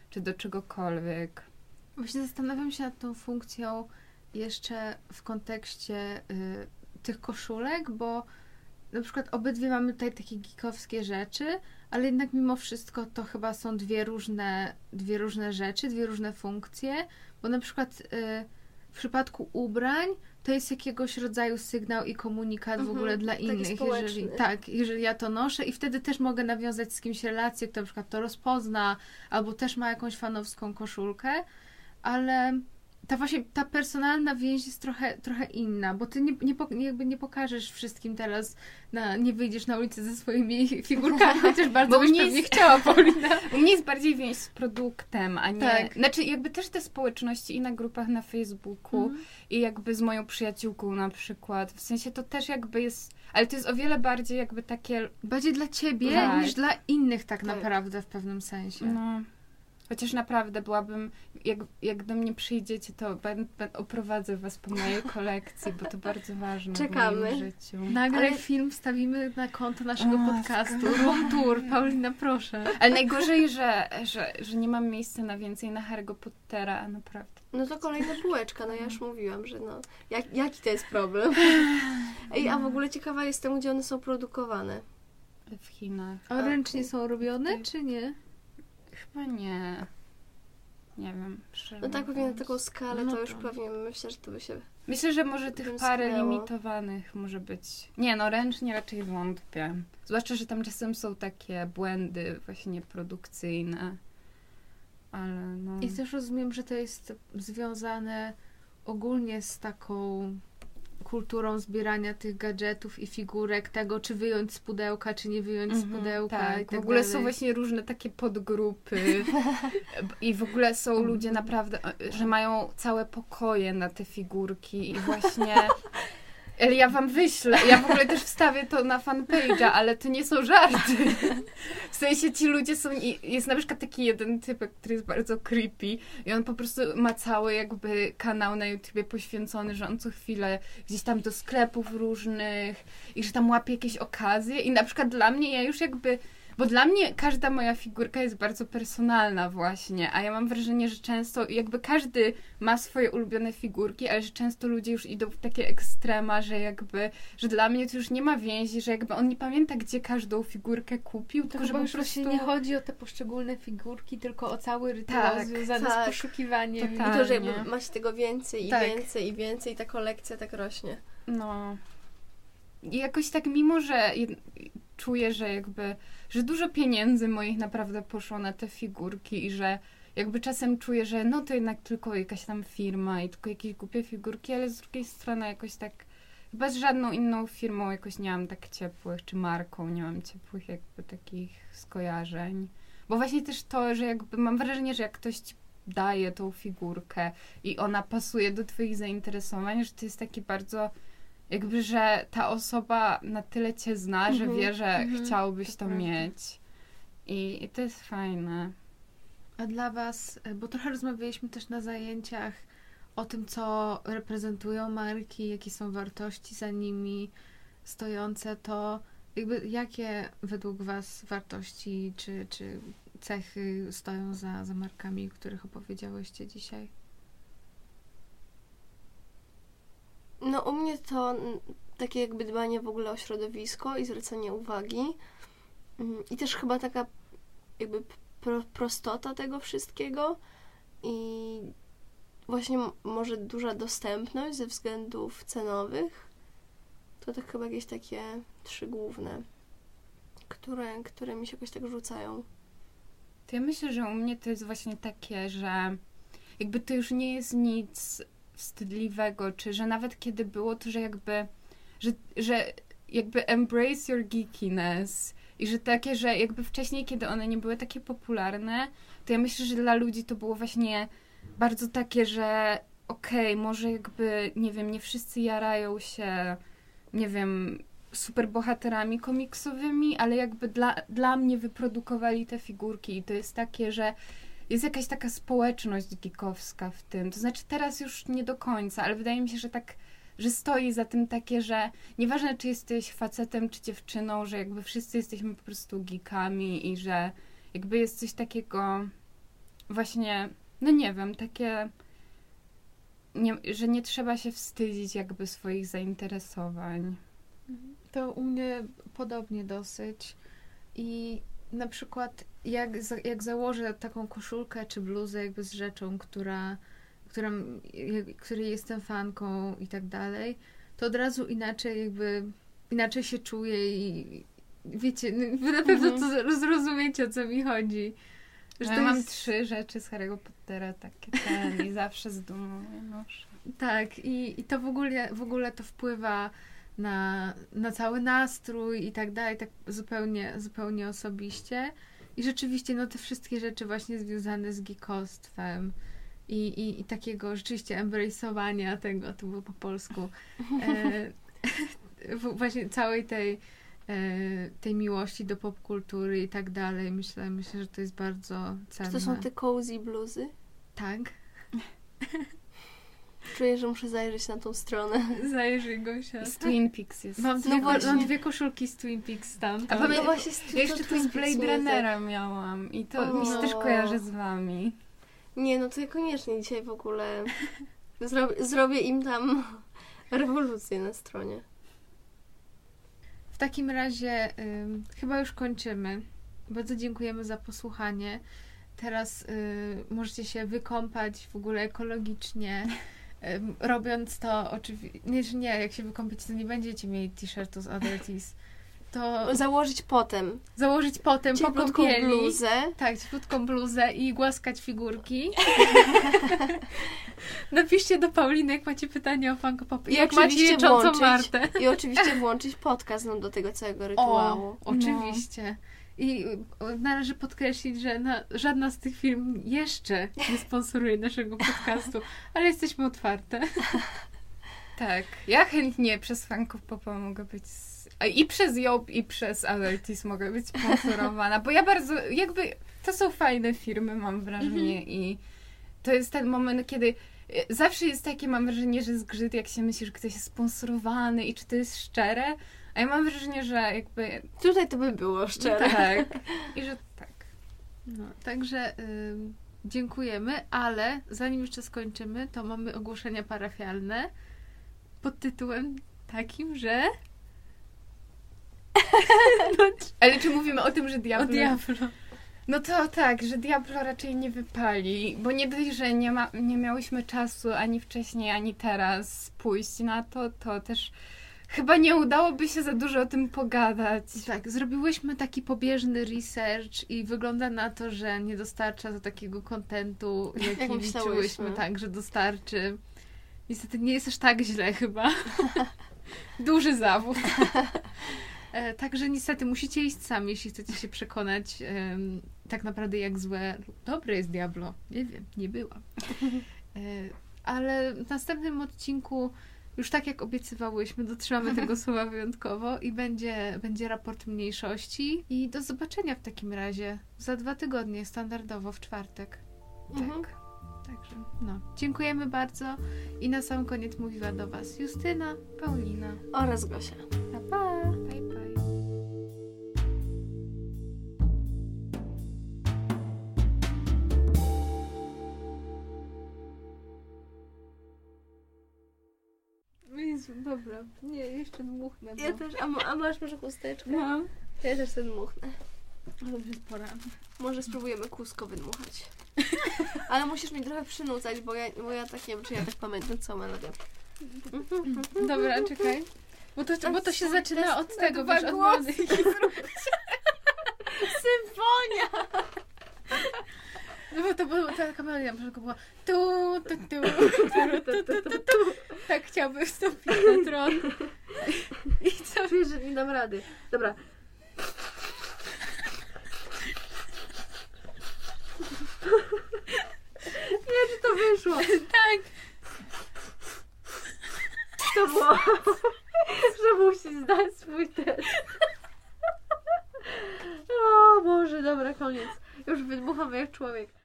czy do czegokolwiek. Właśnie zastanawiam się nad tą funkcją jeszcze w kontekście y, tych koszulek, bo na przykład obydwie mamy tutaj takie geekowskie rzeczy, ale jednak mimo wszystko to chyba są dwie różne, dwie różne rzeczy, dwie różne funkcje, bo na przykład y, w przypadku ubrań to jest jakiegoś rodzaju sygnał i komunikat w Mhm, ogóle dla taki innych. Jeżeli, tak, jeżeli ja to noszę i wtedy też mogę nawiązać z kimś relację, kto na przykład to rozpozna, albo też ma jakąś fanowską koszulkę, ale ta właśnie ta personalna więź jest trochę, trochę inna, bo ty nie, nie, jakby nie pokażesz wszystkim teraz, na, nie wyjdziesz na ulicę ze swoimi figurkami, chociaż bardzo Bo byś mnie pewnie jest- chciała, Paulina. U mnie jest bardziej więź z produktem, a nie... Tak. Znaczy jakby też te społeczności i na grupach na Facebooku Mhm. i jakby z moją przyjaciółką na przykład. W sensie to też jakby jest... Ale to jest o wiele bardziej jakby takie... Bardziej dla ciebie Tak. niż dla innych tak, Tak. naprawdę w pewnym sensie. No... Chociaż naprawdę byłabym, jak, jak do mnie przyjdziecie, to ben, ben, oprowadzę was po mojej kolekcji, bo to bardzo ważne w Czekamy. moim życiu. Nagraj Ale- film, wstawimy na konto naszego O, podcastu. Room tour, Paulina, proszę. Ale najgorzej, że, że, że nie mam miejsca na więcej na Harry'ego Pottera, a naprawdę. No to kolejna półeczka, no ja już mówiłam, że no, jak, jaki to jest problem? Ej, a w ogóle ciekawa jestem, gdzie one są produkowane. W Chinach. A ręcznie są robione, czy nie? Chyba nie. Nie wiem. No tak pewnie na taką skalę No to już to- pewnie myślę, że to by się... Myślę, że może tych parę limitowanych może być. Nie, no ręcznie raczej wątpię. Zwłaszcza, że tam czasem są takie błędy właśnie produkcyjne. Ale no. I też rozumiem, że to jest związane ogólnie z taką kulturą zbierania tych gadżetów i figurek, tego czy wyjąć z pudełka, czy nie wyjąć z Mhm, pudełka tak. tak w ogóle dalej. są właśnie różne takie podgrupy i w ogóle są ludzie naprawdę, że mają całe pokoje na te figurki i właśnie... Ale ja wam wyślę, ja w ogóle też wstawię to na fanpage'a, ale to nie są żarty. W sensie ci ludzie są, jest na przykład taki jeden typek, który jest bardzo creepy i on po prostu ma cały jakby kanał na YouTubie poświęcony, że on co chwilę gdzieś tam do sklepów różnych i że tam łapie jakieś okazje i na przykład dla mnie ja już jakby Bo dla mnie każda moja figurka jest bardzo personalna właśnie, a ja mam wrażenie, że często jakby każdy ma swoje ulubione figurki, ale że często ludzie już idą w takie ekstrema, że jakby, że dla mnie to już nie ma więzi, że jakby on nie pamięta, gdzie każdą figurkę kupił, To tylko że po już prostu... nie chodzi o te poszczególne figurki, tylko o cały rytuał Tak, związany tak. z poszukiwaniem. Totalnie. I to, że jakby ma się tego więcej i Tak. więcej i więcej, ta kolekcja tak rośnie. No. I jakoś tak, mimo że jed- czuję, że jakby, że dużo pieniędzy moich naprawdę poszło na te figurki i że jakby czasem czuję, że no to jednak tylko jakaś tam firma i tylko jakieś głupie figurki, ale z drugiej strony jakoś tak chyba z żadną inną firmą jakoś nie mam tak ciepłych, czy marką nie mam ciepłych jakby takich skojarzeń. Bo właśnie też to, że jakby mam wrażenie, że jak ktoś ci daje tą figurkę i ona pasuje do twoich zainteresowań, że to jest taki bardzo jakby, że ta osoba na tyle cię zna, że Mhm, wie, że mhm, chciałbyś to mieć. I, I to jest fajne. A dla Was, e, bo trochę rozmawialiśmy też na zajęciach o tym, co reprezentują marki, jakie są wartości za nimi stojące, to jakby jakie według Was wartości czy, czy cechy stoją za, za markami, o których opowiedziałyście dzisiaj? No u mnie to takie jakby dbanie w ogóle o środowisko i zwracanie uwagi. Mm, I też chyba taka jakby pro, prostota tego wszystkiego i właśnie może duża dostępność ze względów cenowych. To tak chyba jakieś takie trzy główne, które, które mi się jakoś tak rzucają. To ja myślę, że u mnie to jest właśnie takie, że jakby to już nie jest nic wstydliwego, czy że nawet kiedy było to, że jakby, że, że jakby embrace your geekiness i że takie, że jakby wcześniej, kiedy one nie były takie popularne, to ja myślę, że dla ludzi to było właśnie bardzo takie, że okej, może jakby, nie wiem, nie wszyscy jarają się, nie wiem, superbohaterami komiksowymi, ale jakby dla, dla mnie wyprodukowali te figurki i to jest takie, że jest jakaś taka społeczność geekowska w tym. To znaczy teraz już nie do końca, ale wydaje mi się, że tak, że stoi za tym takie, że nieważne czy jesteś facetem czy dziewczyną, że jakby wszyscy jesteśmy po prostu geekami i że jakby jest coś takiego właśnie, no nie wiem, takie nie, że nie trzeba się wstydzić jakby swoich zainteresowań. To u mnie podobnie dosyć. I na przykład jak, za, jak założę taką koszulkę czy bluzę jakby z rzeczą, która, która, której jestem fanką i tak dalej, to od razu inaczej jakby inaczej się czuję i wiecie, no, wy na pewno to zro- zrozumiecie o co mi chodzi. Że to ja mam jest- trzy rzeczy z Harry'ego Pottera, takie ten i zawsze z dumą noszę. Tak, i, i to w ogóle, w ogóle to wpływa na, na cały nastrój i tak dalej, tak zupełnie, zupełnie osobiście. I rzeczywiście, no te wszystkie rzeczy właśnie związane z geekostwem i, i, i takiego rzeczywiście embrace'owania tego, to było po polsku, e, właśnie całej tej, e, tej miłości do popkultury i tak dalej. Myślę, myślę, że to jest bardzo cenne. Czy to są te cozy bluzy? Tak. Czuję, że muszę zajrzeć na tą stronę. Zajrzyj Gosia. Z Twin Peaks jest. Mam dwie, No ko- właśnie. mam dwie koszulki z Twin Peaks tam. A No pamię- właśnie, z- Ja jeszcze to Twin z Blade mnie Runnera miałam i to mi się O. też kojarzy z wami. Nie, no to ja koniecznie dzisiaj w ogóle zrobię, zrobię im tam rewolucję na stronie. W takim razie ym, chyba już kończymy. Bardzo dziękujemy za posłuchanie. Teraz y, możecie się wykąpać w ogóle ekologicznie. Robiąc to oczywiście. Nie, że nie, jak się wykąpiecie, to nie będziecie mieli t-shirtu z Teas. To Założyć potem założyć potem po kąpieli. bluzę. Tak, cieplutką bluzę i głaskać figurki. Napiszcie do Pauliny, jak macie pytanie o Funko Pop. I jak macie jeczącą włączyć- Martę. I oczywiście włączyć podcast no, do tego całego rytuału. O, oczywiście. I należy podkreślić, że na, żadna z tych firm jeszcze nie sponsoruje naszego podcastu, ale jesteśmy otwarte. Tak. Ja chętnie przez fanków popa mogę być. z- I przez Job, i przez Alertis mogę być sponsorowana, bo ja bardzo. Jakby. To są fajne firmy, mam wrażenie, i to jest ten moment, kiedy. Zawsze jest takie, mam wrażenie, że zgrzyt, jak się myśli, że ktoś jest sponsorowany i czy to jest szczere, A ja mam wrażenie, że jakby... Tutaj to by było szczere. Tak. I że tak. No, także ym, dziękujemy, ale zanim jeszcze skończymy, to mamy ogłoszenia parafialne pod tytułem takim, że Ale czy mówimy o tym, że Diablo... o Diablo. No to tak, że Diablo raczej nie wypali, bo nie dość, że nie, ma, nie miałyśmy czasu ani wcześniej, ani teraz pójść na to, to też chyba nie udałoby się za dużo o tym pogadać. Tak, zrobiłyśmy taki pobieżny research i wygląda na to, że nie dostarcza do takiego kontentu, jaki Jak liczyłyśmy, tak, że dostarczy. Niestety nie jest aż tak źle chyba. Duży zawód. E, Także niestety musicie iść sami, jeśli chcecie się przekonać em, tak naprawdę jak złe dobre jest Diablo. Nie wiem, nie byłam. E, Ale w następnym odcinku już tak jak obiecywałyśmy, dotrzymamy tego słowa wyjątkowo i będzie, będzie raport mniejszości. I do zobaczenia w takim razie za dwa tygodnie, standardowo w czwartek. Mhm. Tak. Także no. Dziękujemy bardzo i na sam koniec mówiła do Was Justyna, Paulina. Oraz Gosia. Pa, pa! Dobra. Nie, jeszcze dmuchnę. Ja też, a, ma- a masz może chusteczkę? Mam. Ja też sobie dmuchnę. Już jest pora. Może spróbujemy kózko wydmuchać. Ale musisz mi trochę przynucać, bo ja, bo ja tak nie wiem, czy ja tak pamiętam całą melodię. Dobra, czekaj. Bo to, bo to się zaczyna od tego, wiesz, od głosy. Symfonia! No bo to była taka melodia, na przykład była tu, tu, tu, tu, tu, tu, tu, tu. Tak chciałbym wstąpić na tron. I co? Wiesz, że nie dam rady. Dobra. Nie, czy to wyszło. Tak. To było, że musi zdać swój test. O Boże, dobra, koniec. Już wydmucham jak człowiek.